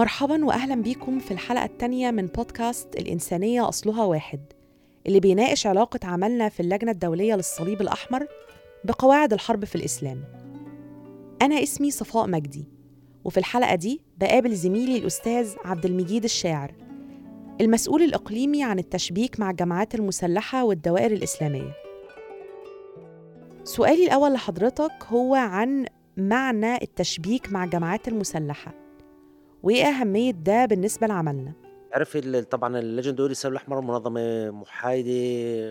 مرحبا واهلا بيكم في الحلقة الثانية من بودكاست الإنسانية أصلها واحد اللي بيناقش علاقة عملنا في اللجنة الدولية للصليب الأحمر بقواعد الحرب في الإسلام. أنا اسمي صفاء مجدي وفي الحلقة دي بقابل زميلي الأستاذ عبد المجيد الشاعر المسؤول الإقليمي عن التشبيك مع الجماعات المسلحة والدوائر الإسلامية. سؤالي الأول لحضرتك هو عن معنى التشبيك مع الجماعات المسلحة. وإيه أهمية ده بالنسبة لعملنا؟ ال- طبعا اللجنة الدولية للسلام الأحمر منظمة محايدة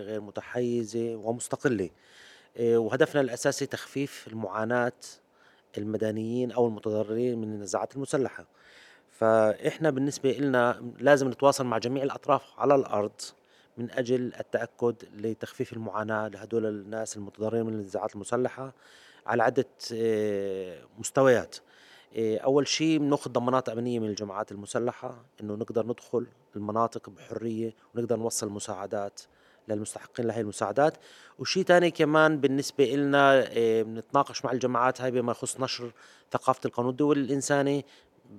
غير متحيزة ومستقلة. إيه، وهدفنا الأساسي تخفيف المعاناة المدنيين أو المتضررين من النزاعات المسلحة. فإحنا بالنسبة لنا لازم نتواصل مع جميع الأطراف على الأرض من أجل التأكد لتخفيف المعاناة لهدول الناس المتضررين من النزاعات المسلحة على عدة إيه، مستويات. إيه، أول شيء بناخذ ضمانات أمنية من الجماعات المسلحة إنه نقدر ندخل المناطق بحرية ونقدر نوصل مساعدات للمستحقين لهي المساعدات. وشيء تاني كمان بالنسبة إلنا إيه، بنتناقش مع الجماعات هاي بما يخص نشر ثقافة القانون الدولي الإنساني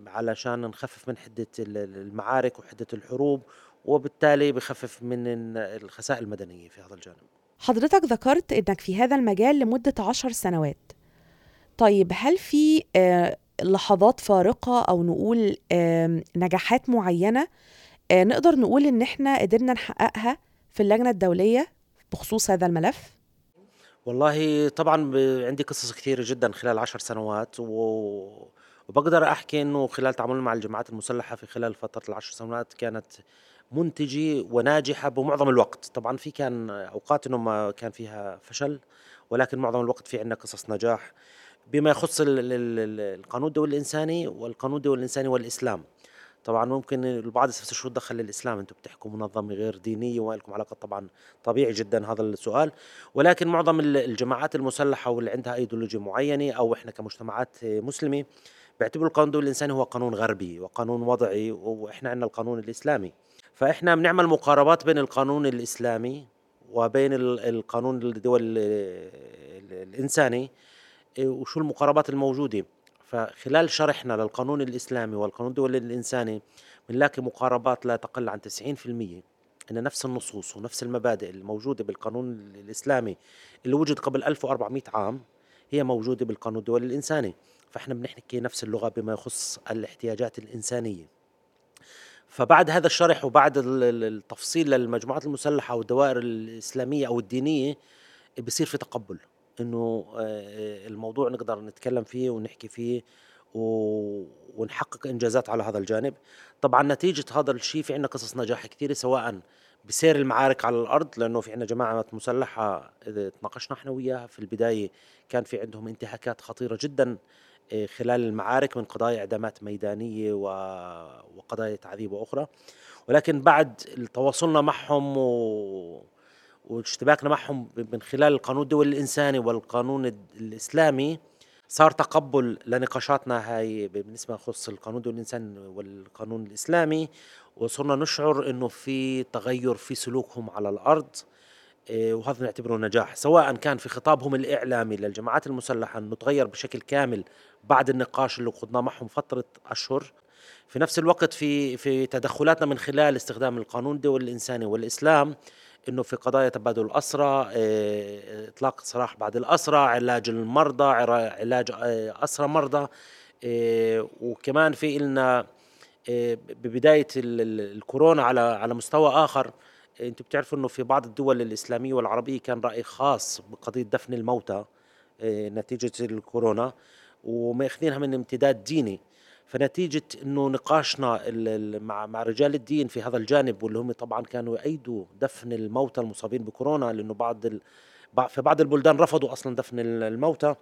علشان نخفف من حدة ال- ال- المعارك وحدة الحروب وبالتالي بخفف من ال- الخسائر المدنية في هذا الجانب. حضرتك ذكرت إنك في هذا المجال لمدة عشر سنوات. طيب هل في آه، لحظات فارقة أو نقول نجاحات معينة آه، نقدر نقول إن إحنا قدرنا نحققها في اللجنة الدولية بخصوص هذا الملف؟ والله طبعا عندي قصص كثيرة جدا خلال عشر سنوات و... وبقدر أحكي أنه خلال تعاملي مع الجماعات المسلحة في خلال فترة العشر سنوات كانت منتجة وناجحة بمعظم الوقت. طبعا في كان أوقات أنه ما كان فيها فشل ولكن معظم الوقت في عندنا قصص نجاح. بما يخص ال- ال- ال- القانون الدولي الإنساني والقانون الدولي الإنساني والإسلام. طبعا ممكن البعض يستفسر شو دخل الإسلام؟ أنتم بتحكوا منظمة غير دينية وما لكم علاقة طبعا طبيعي جدا هذا السؤال. ولكن معظم ال- الجماعات المسلحة واللي عندها أيديولوجيا معينة أو إحنا كمجتمعات مسلمة بيعتبروا القانون الدولي الإنساني هو قانون غربي وقانون وضعي وإحنا عندنا القانون الإسلامي. فإحنا بنعمل مقاربات بين القانون الإسلامي وبين ال- القانون الدول ال- ال- الإنساني إيه، وشو المقاربات الموجودة. فخلال شرحنا للقانون الإسلامي والقانون الدولي الإنساني بنلاقي مقاربات لا تقل عن 90% إن نفس النصوص ونفس المبادئ الموجودة بالقانون الإسلامي اللي وجد قبل 1400 عام هي موجودة بالقانون الدولي الإنساني. فإحنا بنحكي نفس اللغة بما يخص الاحتياجات الإنسانية. فبعد هذا الشرح وبعد ال- ال- التفصيل للمجموعات المسلحة والدوائر الإسلامية أو الدينية بصير في تقبل. إنه آه، الموضوع نقدر نتكلم فيه ونحكي فيه ونحقق إنجازات على هذا الجانب. طبعا نتيجة هذا الشيء في عندنا قصص نجاح كثيرة سواء بسير المعارك على الأرض لأنه في عندنا جماعة مسلحة تناقشنا إحنا وياها. في البداية كان في عندهم انتهاكات خطيرة جدا آه، خلال المعارك من قضايا إعدامات ميدانية وقضايا تعذيب وأخرى. ولكن بعد تواصلنا معهم و واشتباكنا معهم من خلال القانون الدولي الإنساني والقانون الإسلامي صار تقبل لنقاشاتنا هاي بالنسبة يخص القانون الدولي الإنساني والقانون الإسلامي. وصرنا نشعر إنه في تغير في سلوكهم على الأرض إيه، وهذا نعتبره نجاح. سواء كان في خطابهم الإعلامي للجماعات المسلحة أنه تغير بشكل كامل بعد النقاش اللي خضناه معهم فترة أشهر. في نفس الوقت في في تدخلاتنا من خلال استخدام القانون الدولي الإنساني والإسلام إنه في قضايا تبادل الاسرى إيه، إطلاق سراح بعد الاسرى علاج المرضى علاج إيه، اسرى مرضى إيه، وكمان في إيه، ببداية ال- ال- الكورونا على على مستوى آخر. أنتم بتعرفوا إنه في بعض الدول الإسلامية والعربية كان رأي خاص بقضية دفن الموتى نتيجة الكورونا وماخذينها من امتداد ديني. فنتيجة إنه نقاشنا مع مع رجال الدين في هذا الجانب واللي هم طبعا كانوا يأيدوا دفن الموتى المصابين بكورونا لأنه بعض ال... في بعض البلدان رفضوا أصلا دفن ال- الموتى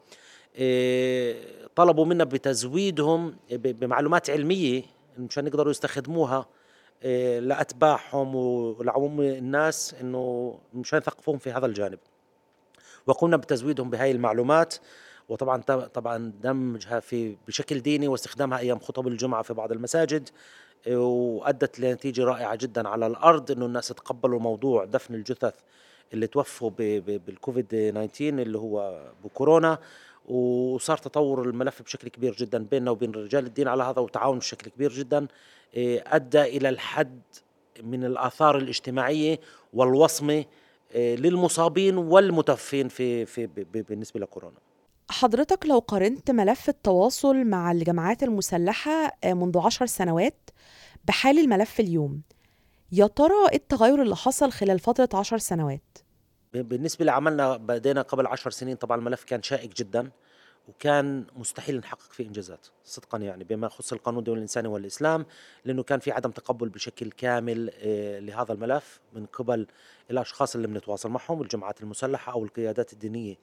إيه، طلبوا منا بتزويدهم بمعلومات علمية مشان يقدروا يستخدموها إيه، لأتباعهم ولعموم الناس إنه مشان يثقفوهم في هذا الجانب. وقمنا بتزويدهم بهاي المعلومات. وطبعا طبعا دمجها في بشكل ديني واستخدامها أيام خطب الجمعة في بعض المساجد إيه، وأدت لنتيجة رائعة جدا على الأرض إنه الناس تقبلوا موضوع دفن الجثث اللي توفوا بالكوفيد 19 اللي هو بكورونا وصار تطور الملف بشكل كبير جدا بيننا وبين رجال الدين على هذا وتعاون بشكل كبير جدا إيه، أدى إلى الحد من الآثار الاجتماعية والوصمة إيه، للمصابين والمتوفين في في بالنسبة لكورونا. حضرتك لو قارنت ملف التواصل مع الجماعات المسلحة آه، منذ عشر سنوات بحال الملف اليوم يا ترى إيه التغير اللي حصل خلال فترة عشر سنوات؟ بالنسبة لعملنا بدينا قبل عشر سنين طبعا الملف كان شائك جدا وكان مستحيل نحقق فيه إنجازات صدقا يعني بما يخص القانون الدولي الإنساني والإسلام لأنه كان في عدم تقبل بشكل كامل آه، لهذا الملف من قبل الأشخاص اللي بنتواصل معهم الجماعات المسلحة أو القيادات الدينية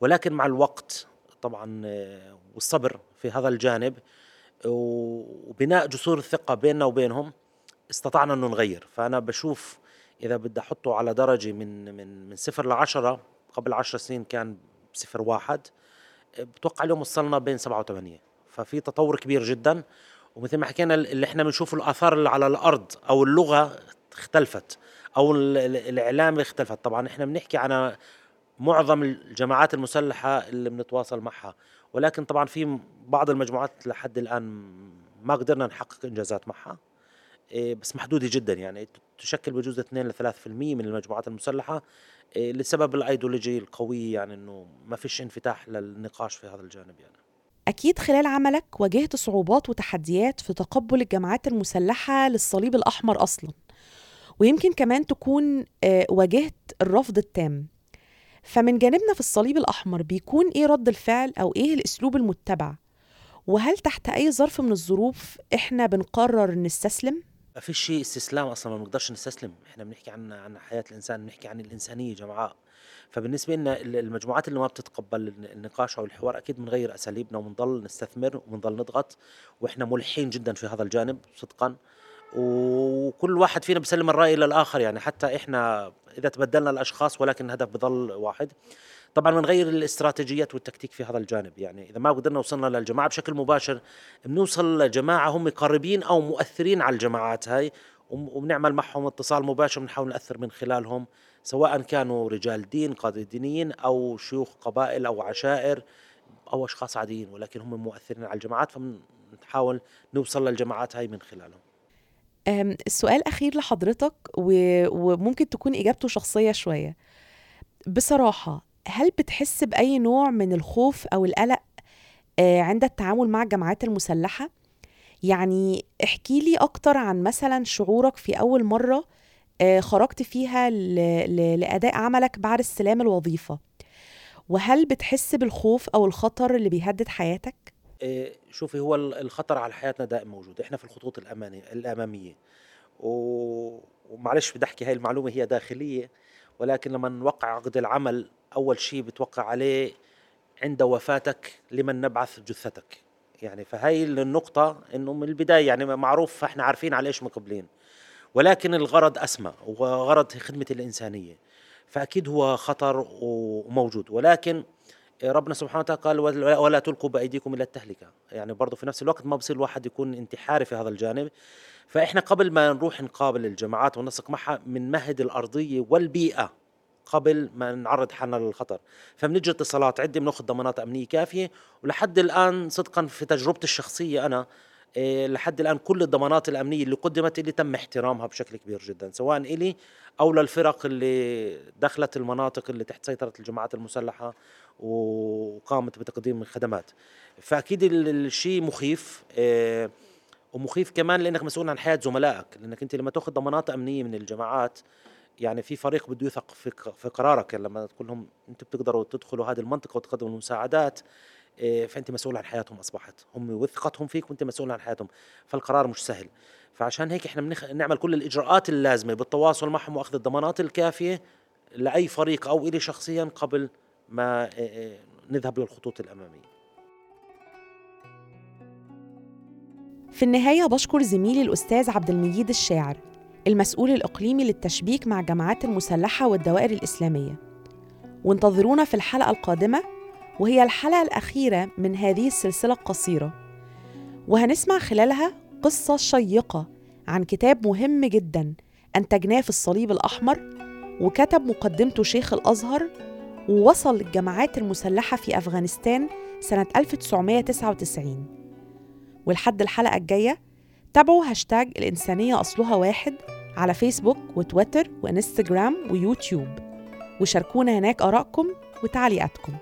ولكن مع الوقت طبعا آه، والصبر في هذا الجانب وبناء جسور الثقة بيننا وبينهم استطعنا انه نغير فأنا بشوف إذا بدي أحطه على درجة من من من صفر لعشرة قبل عشر سنين كان صفر واحد بتوقع اليوم وصلنا بين سبعة وثمانية. ففي تطور كبير جدا ومثل ما حكينا اللي إحنا بنشوف الآثار اللي على الأرض أو اللغة اختلفت أو الإعلام اختلفت. طبعا إحنا بنحكي عن معظم الجماعات المسلحة اللي بنتواصل معها. ولكن طبعا في بعض المجموعات لحد الآن ما قدرنا نحقق إنجازات معها. إيه، بس محدودة جدا. يعني تشكل بجوز 2 ل 3% من المجموعات المسلحة. إيه، لسبب الأيديولوجي القوي يعني إنه ما فيش انفتاح للنقاش في هذا الجانب يعني. أكيد خلال عملك واجهت صعوبات وتحديات في تقبل الجماعات المسلحة للصليب الأحمر أصلا. ويمكن كمان تكون آه، واجهت الرفض التام. فمن جانبنا في الصليب الأحمر بيكون إيه رد الفعل أو إيه الأسلوب المتبع؟ وهل تحت أي ظرف من الظروف إحنا بنقرر نستسلم؟ ما فيش شيء استسلام أصلا ما بنقدرش نستسلم. إحنا بنحكي عن عن حياة الإنسان بنحكي عن الإنسانية جمعاء. فبالنسبة لنا المجموعات اللي ما بتتقبل النقاش أو الحوار أكيد بنغير أساليبنا وبنضل نستثمر وبنضل نضغط وإحنا ملحين جدا في هذا الجانب صدقا. وكل واحد فينا بيسلم الرأي للاخر يعني حتى إحنا إذا تبدلنا الأشخاص ولكن الهدف بضل واحد. طبعا بنغير الاستراتيجيات والتكتيك في هذا الجانب يعني إذا ما قدرنا وصلنا للجماعة بشكل مباشر بنوصل لجماعه هم قريبين أو مؤثرين على الجماعات هاي وبنعمل معهم اتصال مباشر بنحاول نأثر من خلالهم سواء كانوا رجال دين قاده دينيين أو شيوخ قبائل أو عشائر أو أشخاص عاديين ولكن هم مؤثرين على الجماعات فبنحاول نوصل للجماعات هاي من خلالهم. السؤال الأخير لحضرتك وممكن تكون إجابته شخصية شوية بصراحة هل بتحس بأي نوع من الخوف أو القلق آه، عند التعامل مع الجماعات المسلحة؟ يعني احكي لي أكتر عن مثلا شعورك في أول مرة آه، خرجت فيها لأداء عملك بعد استلام الوظيفة وهل بتحس بالخوف أو الخطر اللي بيهدد حياتك؟ آه، شوفي هو الخطر على حياتنا دائما موجود. إحنا في الخطوط الأمانية الأمامية. ومعلش بدي أحكي هاي المعلومة هي داخلية. ولكن لما نوقع عقد العمل أول شيء بتوقع عليه عند وفاتك لمن نبعث جثتك. يعني فهي النقطة إنه من البداية يعني معروف فاحنا عارفين على إيش مقبلين ولكن الغرض أسمى وغرض خدمة الإنسانية. فأكيد هو خطر وموجود. ولكن ربنا سبحانه وتعالى قال ولا تلقوا بأيديكم إلى التهلكة. يعني برضه في نفس الوقت ما بصير الواحد يكون انتحاري في هذا الجانب. فإحنا قبل ما نروح نقابل الجماعات ونسق معها بنمهد الأرضية والبيئة قبل ما نعرض حالنا للخطر. فبنجي اتصالات عده بناخذ ضمانات أمنية كافية. ولحد الآن صدقا في تجربتي الشخصية أنا إيه لحد الآن كل الضمانات الأمنية اللي قدمت لي تم احترامها بشكل كبير جدا سواء إلي أو للفرق اللي دخلت المناطق اللي تحت سيطرة الجماعات المسلحة وقامت بتقديم الخدمات. فأكيد الشيء مخيف إيه ومخيف كمان لأنك مسؤول عن حياة زملائك لأنك أنت لما تأخذ ضمانات أمنية من الجماعات يعني في فريق بده يثق في في قرارك. يعني لما تقول لهم أنتم بتقدروا تدخلوا هذه المنطقة وتقدموا المساعدات إيه، فأنت مسؤول عن حياتهم أصبحت. هم وثقتهم فيك وأنت مسؤول عن حياتهم. فالقرار مش سهل. فعشان هيك إحنا بنخ... نعمل كل الإجراءات اللازمة بالتواصل معهم وأخذ الضمانات الكافية لأي فريق أو إلي شخصيا قبل ما إيه، إيه، نذهب للخطوط الأمامية. في النهاية بشكر زميلي الأستاذ عبد المجيد الشاعر المسؤول الإقليمي للتشبيك مع الجماعات المسلحة والدوائر الإسلامية. وانتظرونا في الحلقة القادمة وهي الحلقة الأخيرة من هذه السلسلة القصيرة. وهنسمع خلالها قصة شيقة عن كتاب مهم جدا أنتجناه في الصليب الأحمر وكتب مقدمته شيخ الأزهر ووصل للجماعات المسلحة في أفغانستان سنة 1999 ولحد الحلقة الجاية تابعوا هاشتاج الإنسانية أصلها واحد على فيسبوك وتويتر وإنستجرام ويوتيوب. وشاركونا هناك آرائكم وتعليقاتكم.